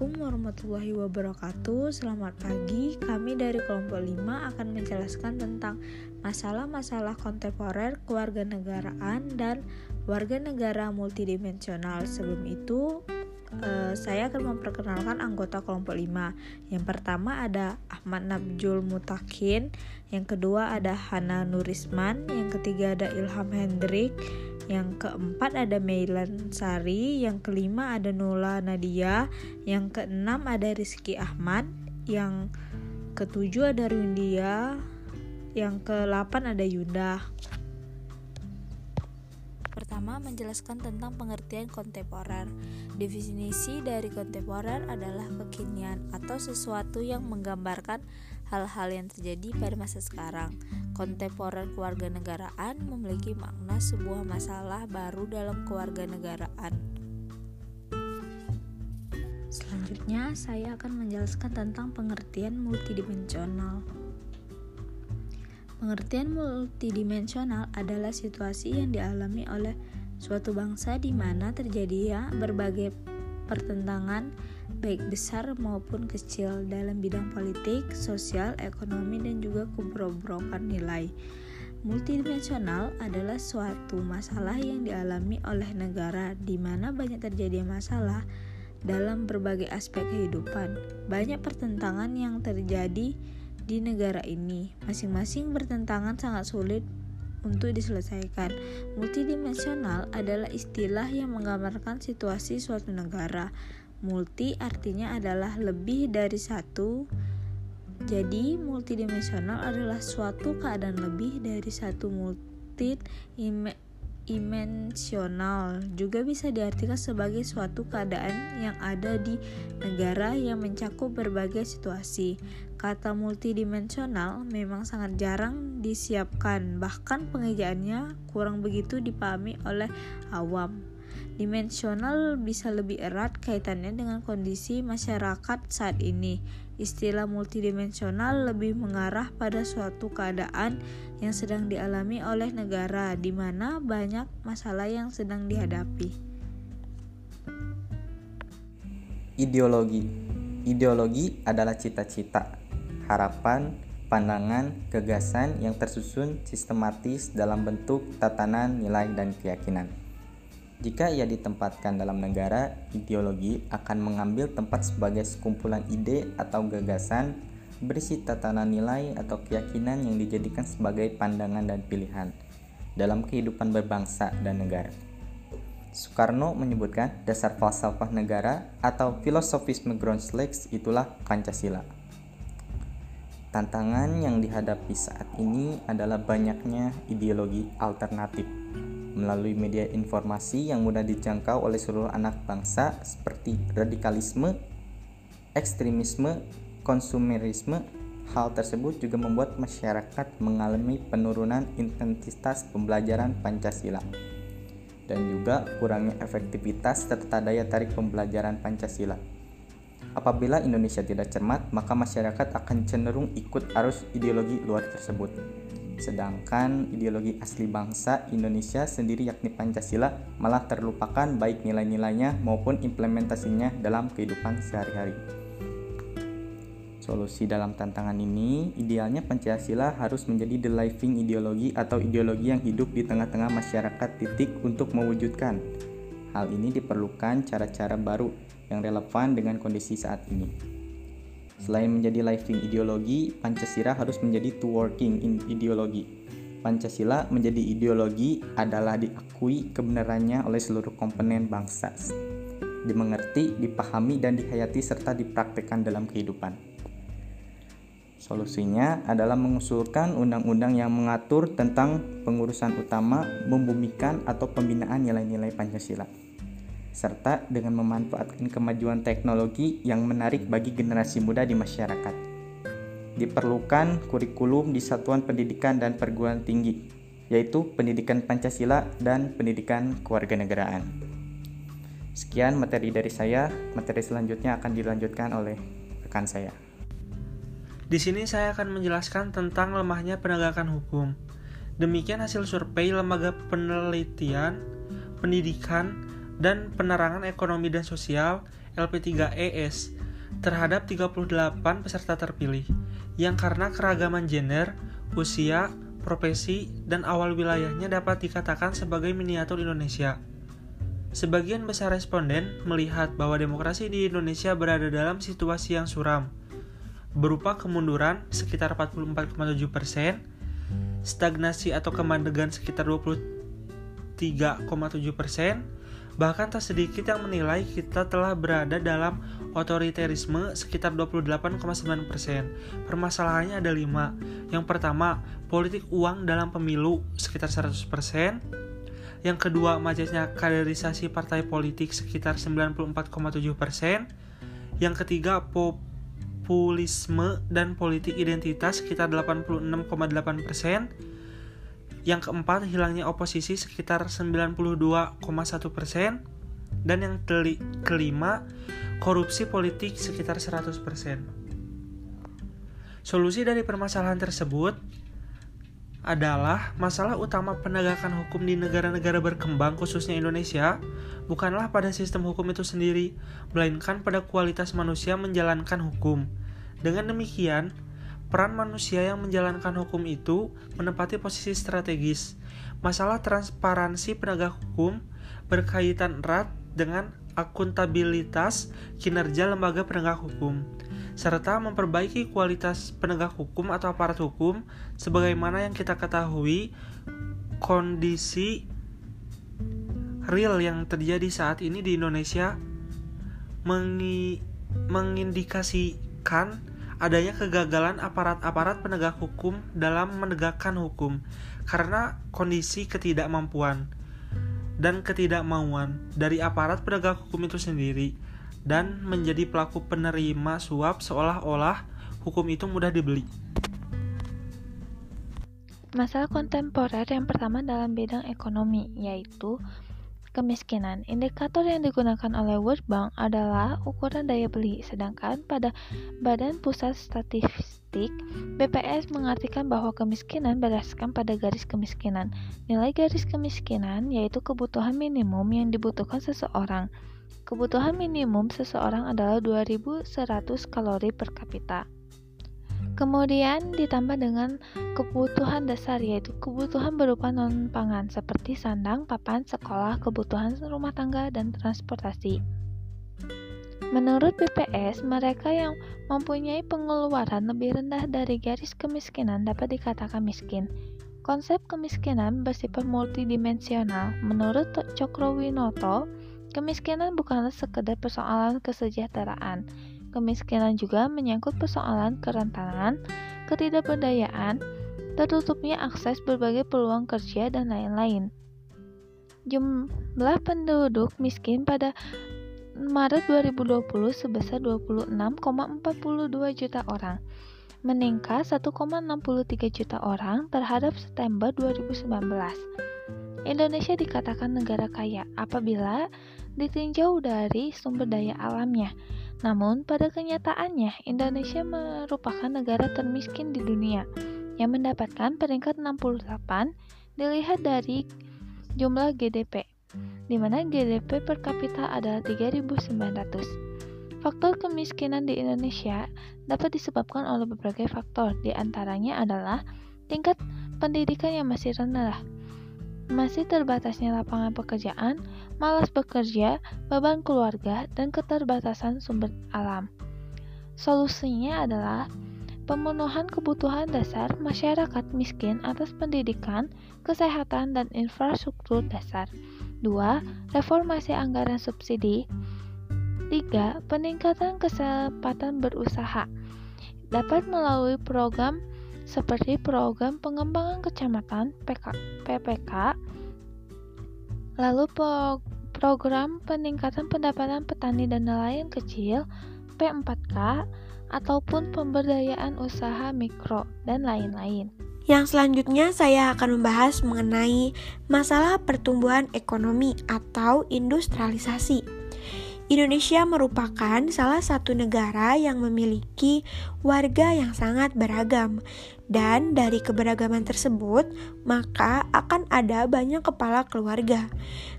Assalamualaikum warahmatullahi wabarakatuh. Selamat pagi. Kami dari kelompok 5 akan menjelaskan tentang Masalah-masalah kontemporer kewarganegaraan dan warga negara multidimensional. Sebelum itu uh, Saya akan memperkenalkan anggota kelompok 5 Yang pertama ada Ahmad Nabjul Mutakin Yang kedua ada Hana Nurisman Yang ketiga ada Ilham Hendrik yang keempat ada Meilan Sari, yang kelima ada Nula Nadia, yang keenam ada Rizky Ahmad, yang ketujuh ada Rundia, yang ke-8 ada Yunda. Pertama, menjelaskan tentang pengertian kontemporer. Definisi dari kontemporer adalah kekinian atau sesuatu yang menggambarkan hal-hal yang terjadi pada masa sekarang. Kontemporer kewarganegaraan memiliki makna sebuah masalah baru dalam kewarganegaraan. Selanjutnya, saya akan menjelaskan tentang pengertian multidimensional. Pengertian multidimensional adalah situasi yang dialami oleh suatu bangsa di mana terjadi ya berbagai pertentangan baik besar maupun kecil dalam bidang politik, sosial, ekonomi, dan juga keberobrokan nilai. Multidimensional adalah suatu masalah yang dialami oleh negara di mana banyak terjadi masalah dalam berbagai aspek kehidupan. Banyak pertentangan yang terjadi di negara ini. Masing-masing bertentangan sangat sulit untuk diselesaikan. Multidimensional adalah istilah yang menggambarkan situasi suatu negara. Multi artinya adalah lebih dari satu. Jadi, multidimensional adalah suatu keadaan lebih dari satu multi dimensional juga bisa diartikan sebagai suatu keadaan yang ada di negara yang mencakup berbagai situasi. Kata multidimensional memang sangat jarang disiapkan, bahkan pengejaannya kurang begitu dipahami oleh awam. Dimensional bisa lebih erat kaitannya dengan kondisi masyarakat saat ini. Istilah multidimensional lebih mengarah pada suatu keadaan yang sedang dialami oleh negara di mana banyak masalah yang sedang dihadapi. Ideologi Ideologi adalah cita-cita, harapan, pandangan, gagasan yang tersusun sistematis dalam bentuk tatanan nilai dan keyakinan. Jika ia ditempatkan dalam negara, ideologi akan mengambil tempat sebagai sekumpulan ide atau gagasan berisi tatanan nilai atau keyakinan yang dijadikan sebagai pandangan dan pilihan dalam kehidupan berbangsa dan negara. Soekarno menyebutkan dasar falsafah negara atau filosofisme Grundlegs itulah Pancasila. Tantangan yang dihadapi saat ini adalah banyaknya ideologi alternatif melalui media informasi yang mudah dijangkau oleh seluruh anak bangsa seperti radikalisme, ekstremisme, konsumerisme. Hal tersebut juga membuat masyarakat mengalami penurunan intensitas pembelajaran Pancasila dan juga kurangnya efektivitas serta daya tarik pembelajaran Pancasila. Apabila Indonesia tidak cermat, maka masyarakat akan cenderung ikut arus ideologi luar tersebut. Sedangkan ideologi asli bangsa Indonesia sendiri yakni Pancasila malah terlupakan baik nilai-nilainya maupun implementasinya dalam kehidupan sehari-hari. Solusi dalam tantangan ini, idealnya Pancasila harus menjadi the living ideologi atau ideologi yang hidup di tengah-tengah masyarakat titik untuk mewujudkan. Hal ini diperlukan cara-cara baru yang relevan dengan kondisi saat ini. Selain menjadi living ideologi, Pancasila harus menjadi to working in ideologi. Pancasila menjadi ideologi adalah diakui kebenarannya oleh seluruh komponen bangsa. Dimengerti, dipahami, dan dihayati serta dipraktekkan dalam kehidupan. Solusinya adalah mengusulkan undang-undang yang mengatur tentang pengurusan utama, membumikan atau pembinaan nilai-nilai Pancasila serta dengan memanfaatkan kemajuan teknologi yang menarik bagi generasi muda di masyarakat. Diperlukan kurikulum di satuan pendidikan dan perguruan tinggi, yaitu pendidikan Pancasila dan pendidikan kewarganegaraan. Sekian materi dari saya, materi selanjutnya akan dilanjutkan oleh rekan saya. Di sini saya akan menjelaskan tentang lemahnya penegakan hukum. Demikian hasil survei Lembaga Penelitian Pendidikan dan penerangan ekonomi dan sosial LP3ES terhadap 38 peserta terpilih yang karena keragaman gender, usia, profesi, dan awal wilayahnya dapat dikatakan sebagai miniatur Indonesia. Sebagian besar responden melihat bahwa demokrasi di Indonesia berada dalam situasi yang suram, berupa kemunduran sekitar 44,7 persen, stagnasi atau kemandegan sekitar 23,7 persen, Bahkan tak sedikit yang menilai kita telah berada dalam otoriterisme sekitar 28,9%. Permasalahannya ada lima. Yang pertama, politik uang dalam pemilu sekitar 100%. Yang kedua, macetnya kaderisasi partai politik sekitar 94,7%. Yang ketiga, populisme dan politik identitas sekitar 86,8%. Yang keempat, hilangnya oposisi sekitar 92,1 persen. Dan yang kelima, korupsi politik sekitar 100 persen. Solusi dari permasalahan tersebut adalah masalah utama penegakan hukum di negara-negara berkembang khususnya Indonesia bukanlah pada sistem hukum itu sendiri, melainkan pada kualitas manusia menjalankan hukum. Dengan demikian, Peran manusia yang menjalankan hukum itu menempati posisi strategis. Masalah transparansi penegak hukum berkaitan erat dengan akuntabilitas kinerja lembaga penegak hukum, serta memperbaiki kualitas penegak hukum atau aparat hukum sebagaimana yang kita ketahui kondisi real yang terjadi saat ini di Indonesia mengi mengindikasikan adanya kegagalan aparat-aparat penegak hukum dalam menegakkan hukum karena kondisi ketidakmampuan dan ketidakmauan dari aparat penegak hukum itu sendiri dan menjadi pelaku penerima suap seolah-olah hukum itu mudah dibeli. Masalah kontemporer yang pertama dalam bidang ekonomi yaitu kemiskinan. Indikator yang digunakan oleh World Bank adalah ukuran daya beli, sedangkan pada Badan Pusat Statistik BPS mengartikan bahwa kemiskinan berdasarkan pada garis kemiskinan. Nilai garis kemiskinan yaitu kebutuhan minimum yang dibutuhkan seseorang. Kebutuhan minimum seseorang adalah 2100 kalori per kapita. Kemudian ditambah dengan kebutuhan dasar yaitu kebutuhan berupa non pangan seperti sandang, papan, sekolah, kebutuhan rumah tangga dan transportasi. Menurut BPS, mereka yang mempunyai pengeluaran lebih rendah dari garis kemiskinan dapat dikatakan miskin. Konsep kemiskinan bersifat multidimensional. Menurut Cokro-Winoto, kemiskinan bukanlah sekedar persoalan kesejahteraan, Kemiskinan juga menyangkut persoalan kerentanan, ketidakberdayaan, tertutupnya akses berbagai peluang kerja, dan lain-lain. Jumlah penduduk miskin pada Maret 2020 sebesar 26,42 juta orang, meningkat 1,63 juta orang terhadap September 2019. Indonesia dikatakan negara kaya apabila ditinjau dari sumber daya alamnya, namun, pada kenyataannya, Indonesia merupakan negara termiskin di dunia yang mendapatkan peringkat 68 dilihat dari jumlah GDP, di mana GDP per kapita adalah 3.900. Faktor kemiskinan di Indonesia dapat disebabkan oleh berbagai faktor, di antaranya adalah tingkat pendidikan yang masih rendah, masih terbatasnya lapangan pekerjaan, malas bekerja, beban keluarga, dan keterbatasan sumber alam. Solusinya adalah pemenuhan kebutuhan dasar masyarakat miskin atas pendidikan, kesehatan, dan infrastruktur dasar. 2. Reformasi anggaran subsidi. 3. Peningkatan kesempatan berusaha dapat melalui program seperti program pengembangan kecamatan PK, PPK, lalu pro, program peningkatan pendapatan petani dan nelayan kecil P4K, ataupun pemberdayaan usaha mikro dan lain-lain. Yang selanjutnya saya akan membahas mengenai masalah pertumbuhan ekonomi atau industrialisasi. Indonesia merupakan salah satu negara yang memiliki warga yang sangat beragam, Dan dari keberagaman tersebut, maka akan ada banyak kepala keluarga.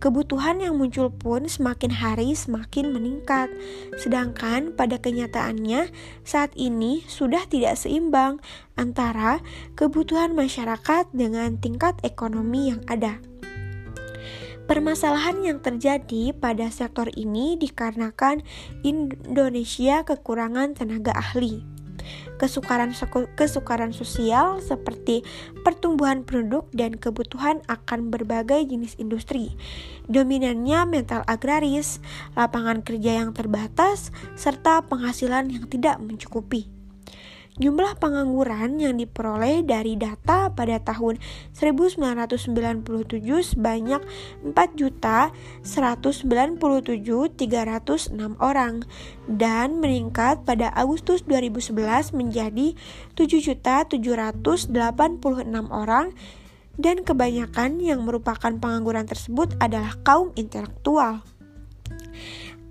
Kebutuhan yang muncul pun semakin hari semakin meningkat. Sedangkan pada kenyataannya, saat ini sudah tidak seimbang antara kebutuhan masyarakat dengan tingkat ekonomi yang ada. Permasalahan yang terjadi pada sektor ini dikarenakan Indonesia kekurangan tenaga ahli kesukaran kesukaran sosial seperti pertumbuhan penduduk dan kebutuhan akan berbagai jenis industri. Dominannya mental agraris, lapangan kerja yang terbatas, serta penghasilan yang tidak mencukupi. Jumlah pengangguran yang diperoleh dari data pada tahun 1997 sebanyak 4.197.306 orang dan meningkat pada Agustus 2011 menjadi 7.786 orang dan kebanyakan yang merupakan pengangguran tersebut adalah kaum intelektual.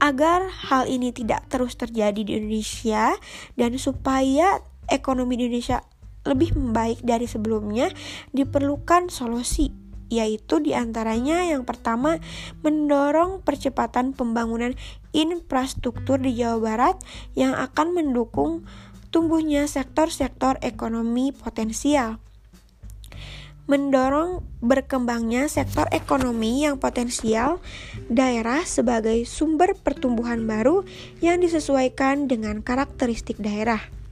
Agar hal ini tidak terus terjadi di Indonesia dan supaya ekonomi Indonesia lebih membaik dari sebelumnya, diperlukan solusi yaitu di antaranya yang pertama mendorong percepatan pembangunan infrastruktur di Jawa Barat yang akan mendukung tumbuhnya sektor-sektor ekonomi potensial mendorong berkembangnya sektor ekonomi yang potensial daerah sebagai sumber pertumbuhan baru yang disesuaikan dengan karakteristik daerah.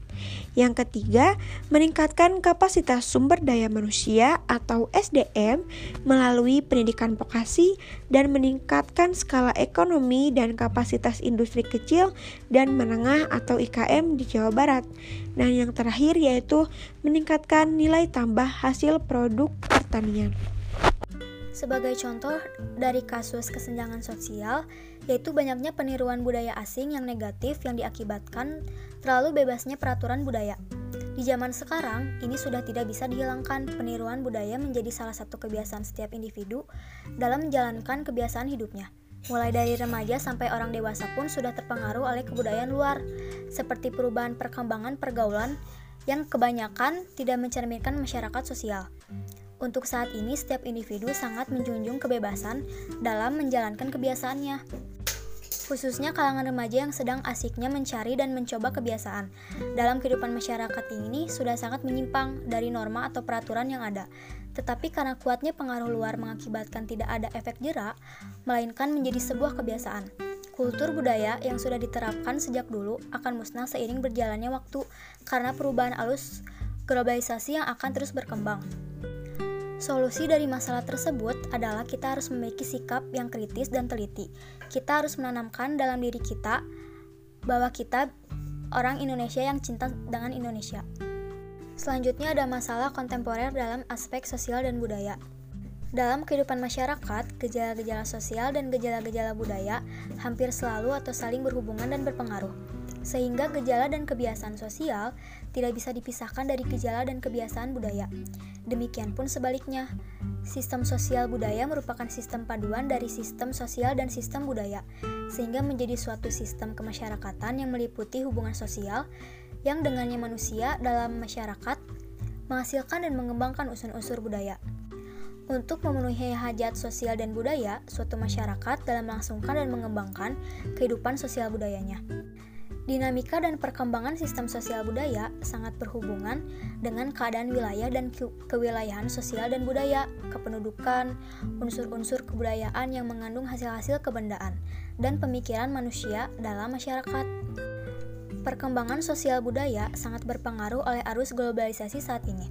Yang ketiga, meningkatkan kapasitas sumber daya manusia atau SDM melalui pendidikan vokasi dan meningkatkan skala ekonomi dan kapasitas industri kecil dan menengah atau IKM di Jawa Barat. Dan yang terakhir yaitu meningkatkan nilai tambah hasil produk pertanian. Sebagai contoh dari kasus kesenjangan sosial, yaitu banyaknya peniruan budaya asing yang negatif yang diakibatkan terlalu bebasnya peraturan budaya. Di zaman sekarang, ini sudah tidak bisa dihilangkan. Peniruan budaya menjadi salah satu kebiasaan setiap individu dalam menjalankan kebiasaan hidupnya. Mulai dari remaja sampai orang dewasa pun sudah terpengaruh oleh kebudayaan luar, seperti perubahan perkembangan pergaulan yang kebanyakan tidak mencerminkan masyarakat sosial. Untuk saat ini, setiap individu sangat menjunjung kebebasan dalam menjalankan kebiasaannya khususnya kalangan remaja yang sedang asiknya mencari dan mencoba kebiasaan. Dalam kehidupan masyarakat ini sudah sangat menyimpang dari norma atau peraturan yang ada. Tetapi karena kuatnya pengaruh luar mengakibatkan tidak ada efek jerak, melainkan menjadi sebuah kebiasaan. Kultur budaya yang sudah diterapkan sejak dulu akan musnah seiring berjalannya waktu karena perubahan alus globalisasi yang akan terus berkembang. Solusi dari masalah tersebut adalah kita harus memiliki sikap yang kritis dan teliti. Kita harus menanamkan dalam diri kita bahwa kita orang Indonesia yang cinta dengan Indonesia. Selanjutnya ada masalah kontemporer dalam aspek sosial dan budaya. Dalam kehidupan masyarakat, gejala-gejala sosial dan gejala-gejala budaya hampir selalu atau saling berhubungan dan berpengaruh sehingga gejala dan kebiasaan sosial tidak bisa dipisahkan dari gejala dan kebiasaan budaya. Demikian pun sebaliknya, sistem sosial budaya merupakan sistem paduan dari sistem sosial dan sistem budaya, sehingga menjadi suatu sistem kemasyarakatan yang meliputi hubungan sosial yang dengannya manusia dalam masyarakat menghasilkan dan mengembangkan unsur-unsur budaya. Untuk memenuhi hajat sosial dan budaya, suatu masyarakat dalam melangsungkan dan mengembangkan kehidupan sosial budayanya. Dinamika dan perkembangan sistem sosial budaya sangat berhubungan dengan keadaan wilayah dan ke kewilayahan sosial dan budaya, kependudukan, unsur-unsur kebudayaan yang mengandung hasil-hasil kebendaan, dan pemikiran manusia dalam masyarakat. Perkembangan sosial budaya sangat berpengaruh oleh arus globalisasi saat ini.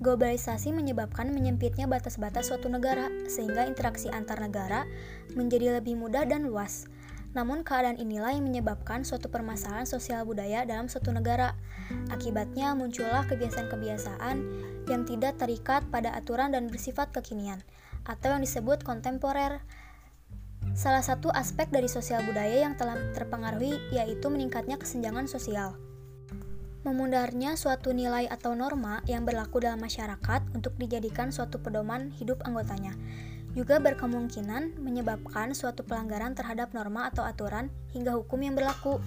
Globalisasi menyebabkan menyempitnya batas-batas suatu negara, sehingga interaksi antar negara menjadi lebih mudah dan luas namun keadaan inilah yang menyebabkan suatu permasalahan sosial budaya dalam suatu negara. Akibatnya muncullah kebiasaan-kebiasaan yang tidak terikat pada aturan dan bersifat kekinian, atau yang disebut kontemporer. Salah satu aspek dari sosial budaya yang telah terpengaruhi yaitu meningkatnya kesenjangan sosial. Memundarnya suatu nilai atau norma yang berlaku dalam masyarakat untuk dijadikan suatu pedoman hidup anggotanya juga berkemungkinan menyebabkan suatu pelanggaran terhadap norma atau aturan hingga hukum yang berlaku.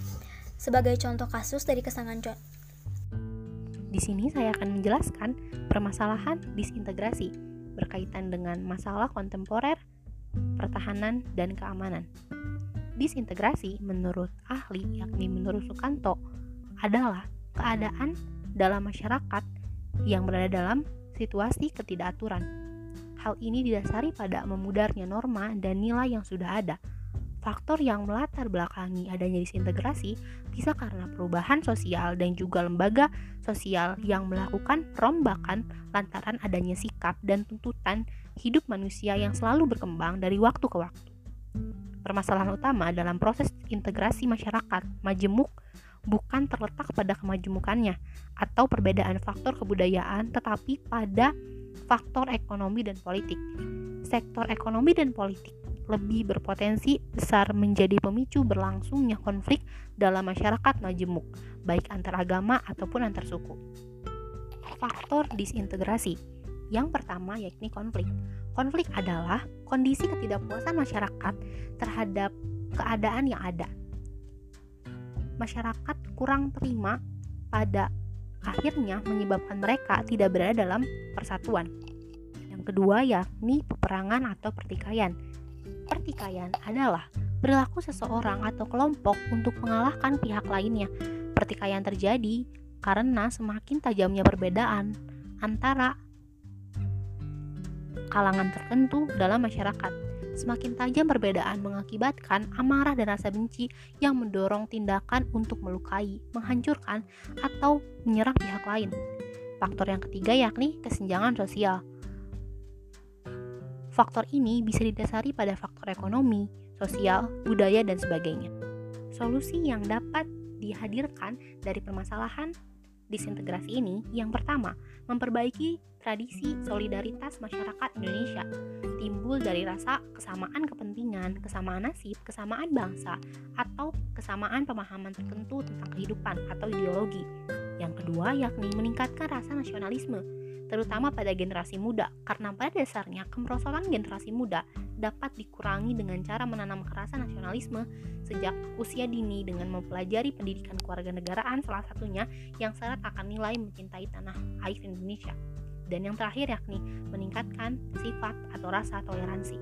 Sebagai contoh kasus dari kesangan Di sini saya akan menjelaskan permasalahan disintegrasi berkaitan dengan masalah kontemporer, pertahanan, dan keamanan. Disintegrasi menurut ahli yakni menurut Sukanto adalah keadaan dalam masyarakat yang berada dalam situasi ketidakaturan. Hal ini didasari pada memudarnya norma dan nilai yang sudah ada. Faktor yang melatar belakangi adanya disintegrasi bisa karena perubahan sosial dan juga lembaga sosial yang melakukan perombakan lantaran adanya sikap dan tuntutan hidup manusia yang selalu berkembang dari waktu ke waktu. Permasalahan utama dalam proses integrasi masyarakat majemuk bukan terletak pada kemajemukannya atau perbedaan faktor kebudayaan, tetapi pada faktor ekonomi dan politik. Sektor ekonomi dan politik lebih berpotensi besar menjadi pemicu berlangsungnya konflik dalam masyarakat majemuk, baik antar agama ataupun antar suku. Faktor disintegrasi yang pertama yakni konflik. Konflik adalah kondisi ketidakpuasan masyarakat terhadap keadaan yang ada. Masyarakat kurang terima pada akhirnya menyebabkan mereka tidak berada dalam persatuan. Yang kedua yakni peperangan atau pertikaian. Pertikaian adalah berlaku seseorang atau kelompok untuk mengalahkan pihak lainnya. Pertikaian terjadi karena semakin tajamnya perbedaan antara kalangan tertentu dalam masyarakat. Semakin tajam perbedaan mengakibatkan amarah dan rasa benci yang mendorong tindakan untuk melukai, menghancurkan, atau menyerang pihak lain. Faktor yang ketiga yakni kesenjangan sosial. Faktor ini bisa didasari pada faktor ekonomi, sosial, budaya, dan sebagainya. Solusi yang dapat dihadirkan dari permasalahan disintegrasi ini yang pertama, memperbaiki tradisi solidaritas masyarakat Indonesia timbul dari rasa kesamaan kepentingan, kesamaan nasib, kesamaan bangsa, atau kesamaan pemahaman tertentu tentang kehidupan atau ideologi. Yang kedua yakni meningkatkan rasa nasionalisme, terutama pada generasi muda, karena pada dasarnya kemerosotan generasi muda dapat dikurangi dengan cara menanam kerasan nasionalisme sejak usia dini dengan mempelajari pendidikan kewarganegaraan salah satunya yang syarat akan nilai mencintai tanah air Indonesia dan yang terakhir yakni meningkatkan sifat atau rasa toleransi.